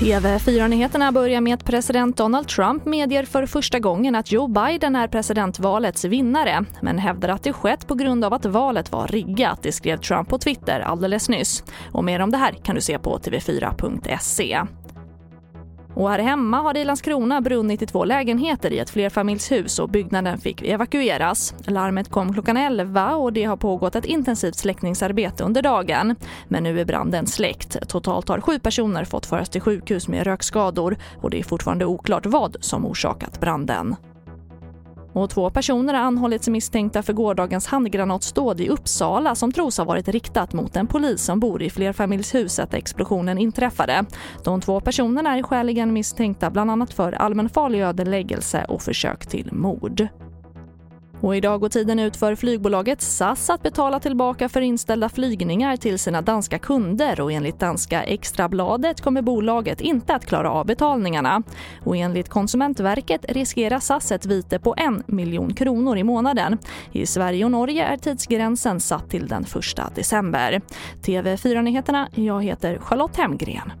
TV4-nyheterna börjar med att president Donald Trump medger för första gången att Joe Biden är presidentvalets vinnare men hävdar att det skett på grund av att valet var riggat, det skrev Trump på Twitter alldeles nyss. Och mer om det här kan du se på tv4.se. Och här hemma har det i Landskrona brunnit i två lägenheter i ett flerfamiljshus och byggnaden fick evakueras. Larmet kom klockan 11 och det har pågått ett intensivt släckningsarbete under dagen. Men nu är branden släckt. Totalt har sju personer fått föras till sjukhus med rökskador och det är fortfarande oklart vad som orsakat branden. Och två personer har anhållits misstänkta för gårdagens handgranatsdåd i Uppsala som tros ha varit riktat mot en polis som bor i flerfamiljshuset där explosionen inträffade. De två personerna är skäligen misstänkta bland annat för allmänfarlig ödeläggelse och försök till mord. Och idag går tiden ut för flygbolaget SAS att betala tillbaka för inställda flygningar till sina danska kunder och enligt danska Extrabladet kommer bolaget inte att klara av betalningarna. Och enligt Konsumentverket riskerar SAS ett vite på en miljon kronor i månaden. I Sverige och Norge är tidsgränsen satt till den 1 december. TV4-nyheterna, jag heter Charlotte Hemgren.